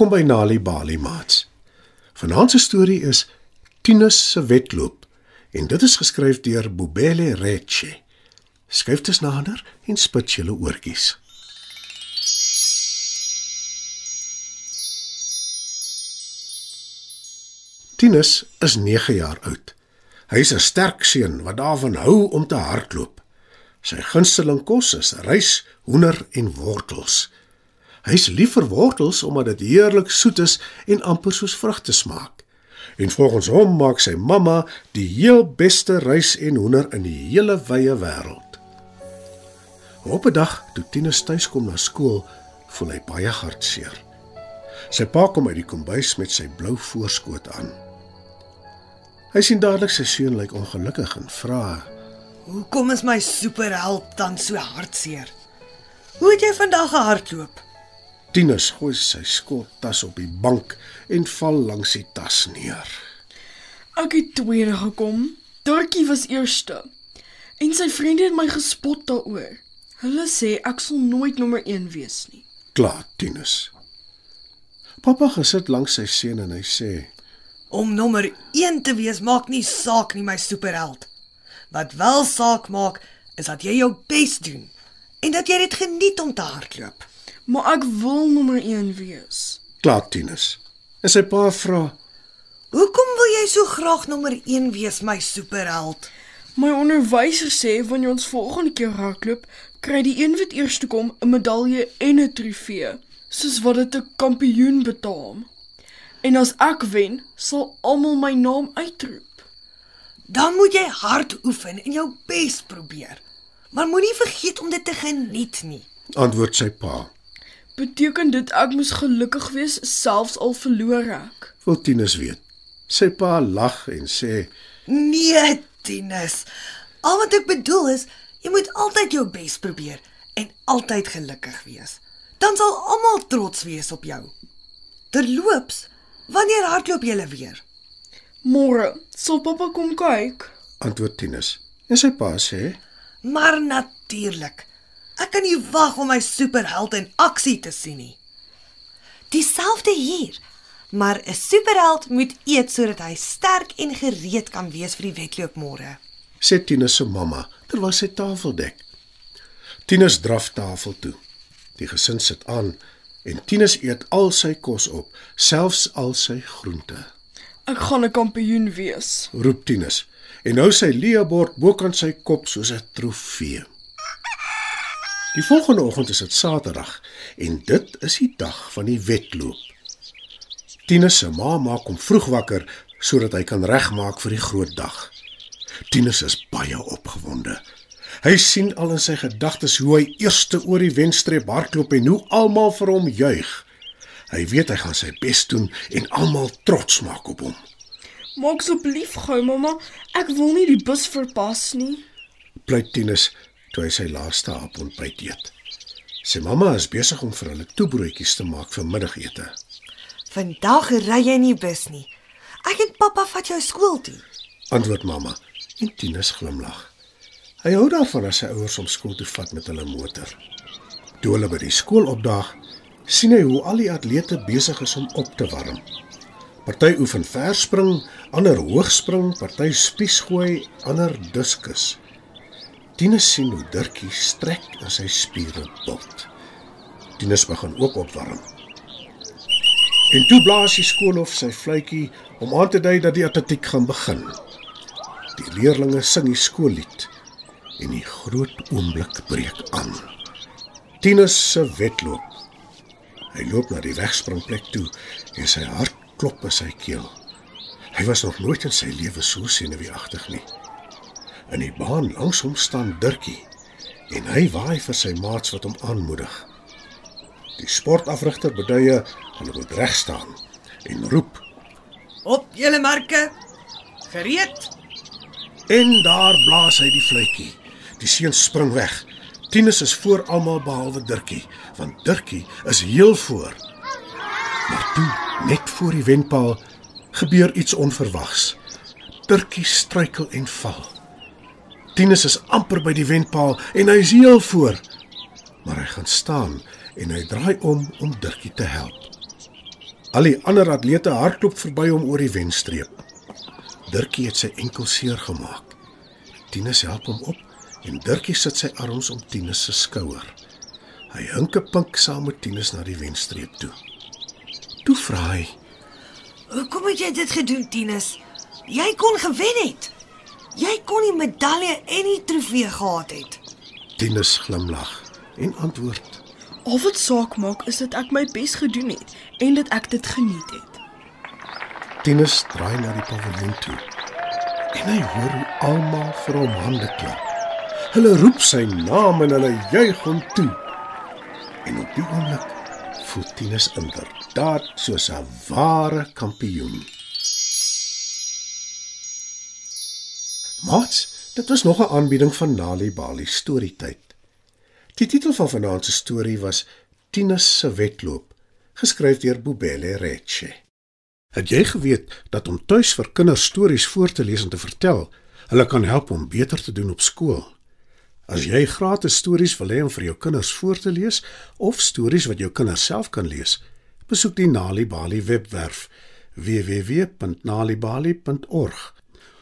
Welkom by Nali Bali Mats. Vanaand se storie is Tinus se wedloop en dit is geskryf deur Bobele Reche. Skryf dit nader en spit julle oortjies. Tinus is 9 jaar oud. Hy is 'n sterk seun wat daarvan hou om te hardloop. Sy gunsteling kos is rys, hoender en wortels. Hy's lief vir wortels omdat dit heerlik soet is en amper soos vrugte smaak. En volgens hom maak sy mamma die heel beste rys en hoender in die hele wye wêreld. Op 'n dag toe Tinus tuis kom na skool, voel hy baie hartseer. Sy pa kom uit die kombuis met sy blou voorskoot aan. Hy sien dadelik sy seun lyk ongelukkig en vra: Hoekom is my superheld dan so hartseer? Hoe het jy vandag gehardloop? Tinus gooi sy skooltas op die bank en val langs die tas neer. Ek het tweede gekom. Dortjie was eerste. En sy vriende het my gespot daaroor. Hulle sê ek sal nooit nommer 1 wees nie. Klaar, Tinus. Pappa gesit langs sy seun en hy sê: Om nommer 1 te wees maak nie saak nie, my superheld. Wat wel saak maak, is dat jy jou bes doen en dat jy dit geniet om te hardloop. Maar ek wil nommer 1 wees. "Klaar, Tinus." En sy pa vra: Hoekom wil jy so graag nommer 1 wees, my superheld? My onderwyser sê wanneer ons volgende keer hardloop, kry die een wat eerste kom 'n medalje en 'n trofee, soos wat dit 'n kampioen betaam. En as ek wen, sal almal my naam uitroep. Dan moet jy hard oefen en jou bes probeer. Maar moenie vergeet om dit te geniet nie. Antwoord sy pa. Beteken dit ek moes gelukkig wees selfs al verloor ek? Wil Tinus weet. Sy pa lag en sê: Nee, Tinus. Al wat ek bedoel is, jy moet altyd jou bes probeer en altyd gelukkig wees. Dan sal almal trots wees op jou. Terloops, wanneer hardloop julle weer? Môre sal pappa kom kyk. Antwoord Tinus. En sy pa sê: Maar natuurlik. Ek kan nie wag om my superheld in aksie te sien nie. Dieselfde hier. Maar 'n superheld moet eet sodat hy sterk en gereed kan wees vir die wedloop môre. sê Tinus se mamma terwyl sy tafel dek. Tinus draf tafel toe. Die gesin sit aan en Tinus eet al sy kos op, selfs al sy groente. Ek gaan 'n kampioen wees. Roep Tinus en hou sy leeuebord bokant sy kop soos 'n trofee. Die volgende oggend is dit Saterdag en dit is die dag van die wedloop. Tinus se ma maak hom vroeg wakker sodat hy kan regmaak vir die groot dag. Tinus is baie opgewonde. Hy sien al in sy gedagtes hoe hy eerste oor die wenstreep hardloop en hoe almal vir hom juig. Hy weet hy gaan sy bes doen en almal trots maak op hom. Maak asseblief gou, mamma. Ek wil nie die bus verpas nie. Pleit Tinus toe hy sy laaste ontbyt eet. Sy mamma is besig om vir hulle toebroodjies te maak vir middagete. Vandag ry jy nie bus nie. Ek en pappa vat jou skool toe. Antwoord mamma en Tinus glimlag. Hy hou daarvan as sy ouers hom skool toe vat met hulle motor. Toe hulle by die skool opdaag, sien hy hoe al die atlete besig is om op te warm. Party oefen verspring, ander hoogspring, party spiesgooi, ander diskus. Tinus sien hoe Dirkie strek in sy spiere bot. Tinus begin ook opwarm. En toe blaas die skoolhof sy fluitjie om aan te dui dat die atletiek gaan begin. Die leerlinge sing die skoollied en die groot oomblik breek aan. Tinus se wedloop. Hy loop na die wegspringplek toe en sy hart klop in sy keel. Hy was nog nooit in sy lewe so senuweeagtig nie. In die baan langs hom staan Dirkie en hy waai vir sy maats wat hom aanmoedig. Die sportafrigter beduie hulle moet reg staan en roep Op julle marke. Gereed. En daar blaas hy die fluitjie. Die seun spring weg. Tinus is voor almal behalwe Dirkie, want Dirkie is heel voor. Maar toe, net voor die wenpaal, gebeur iets onverwags. Dirkie struikel en val. Tinus is amper by die wenpaal en hy is heel voor. Maar hy gaan staan en hy draai om om Dirkie te help. Al die ander atlete hardloop verby hom oor die wenstreep. Dirkie het sy enkel seer gemaak. Tinus help hom op en Dirkie sit sy arms om Tinus se skouer. Hy hink 'n pink saam met Tinus na die wenstreep toe. Toe vra hy: Hoekom het jy dit gedoen, Tinus? Jy kon gewen het. Jy kon die medalje en die trofee gehad het. Tinus glimlag en antwoord: Al wat saak maak is dat ek my bes gedoen het en dat ek dit geniet het. Tinus draai na die paviljoen toe. En hy hoor hoe almal vir hom hande klap. Hulle roep sy naam en hulle juig hom toe. En op die oomblik voel Tinus inderdaad soos 'n ware kampioen. Mats, dit was nog 'n aanbieding van Nali Bali Storytyd. Die titel van vanaand se storie was Tinus se wedloop, geskryf deur Bobele Reche. Het jy geweet dat om tuis vir kinders stories voor te lees en te vertel, hulle kan help om beter te doen op skool? As jy gratis stories wil hê om vir jou kinders voor te lees of stories wat jou kinders self kan lees, besoek die Nali Bali webwerf www.nalibali.org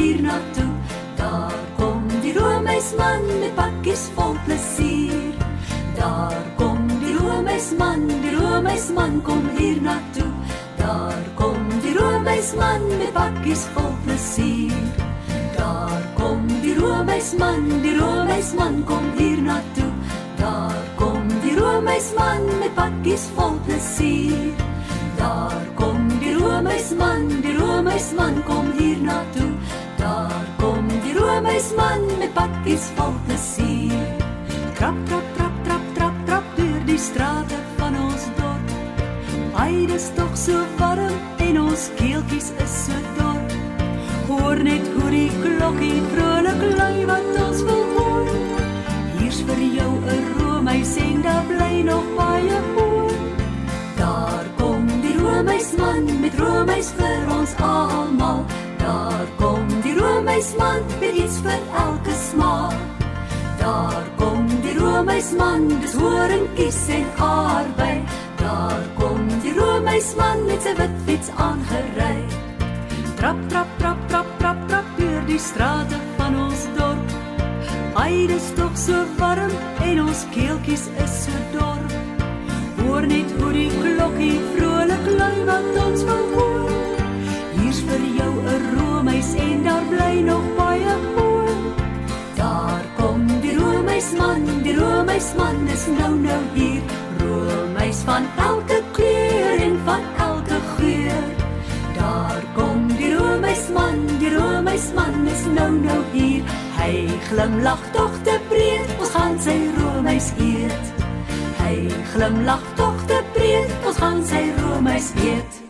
Hier na toe. Daar kom die Romeisman met pakkies vol plesier. Daar kom die Romeisman, die Romeisman kom hier na toe. Daar kom die Romeisman met pakkies vol plesier. Daar kom die Romeisman, die Romeisman kom hier na toe. Daar kom die Romeisman met pakkies vol plesier. Daar kom die Romeisman, die Romeisman kom hier na toe. Daar kom die Romeisman met pakkies vol plesier. Trap trap trap trap trap trap deur die strate van ons dorp. Ai, dis tog so warm en ons keeltjies is so dor. Hoor net hoe die klokkie vrolik lui wat ons wil hoor. Hier's vir jou 'n Romeis en daar bly nog baie hoor. Daar kom die Romeisman met Romeis vir ons almal. Daar kom die Romeisman met iets vir elke smaak. Daar kom die Romeisman, dis horingkies en arbei. Daar kom die Romeisman met sy wit fiets aangery. Trap trap trap trap trap trap deur die strate van ons dorp. Ai, dis tog so warm en ons keeltjies is so dor. Hoor net hoe die klokkie vrolik lui wat ons wil 'n Romeis en daar bly nog baie hoor. Daar kom die Romeisman, die Romeisman is nou nou hier. Romeis van elke kleur en van elke geur. Daar kom die Romeisman, die Romeisman is nou nou hier. Hy glimlag tog te breed, ons gaan sy Romeis eet. Hy glimlag tog te breed, ons gaan sy Romeis eet.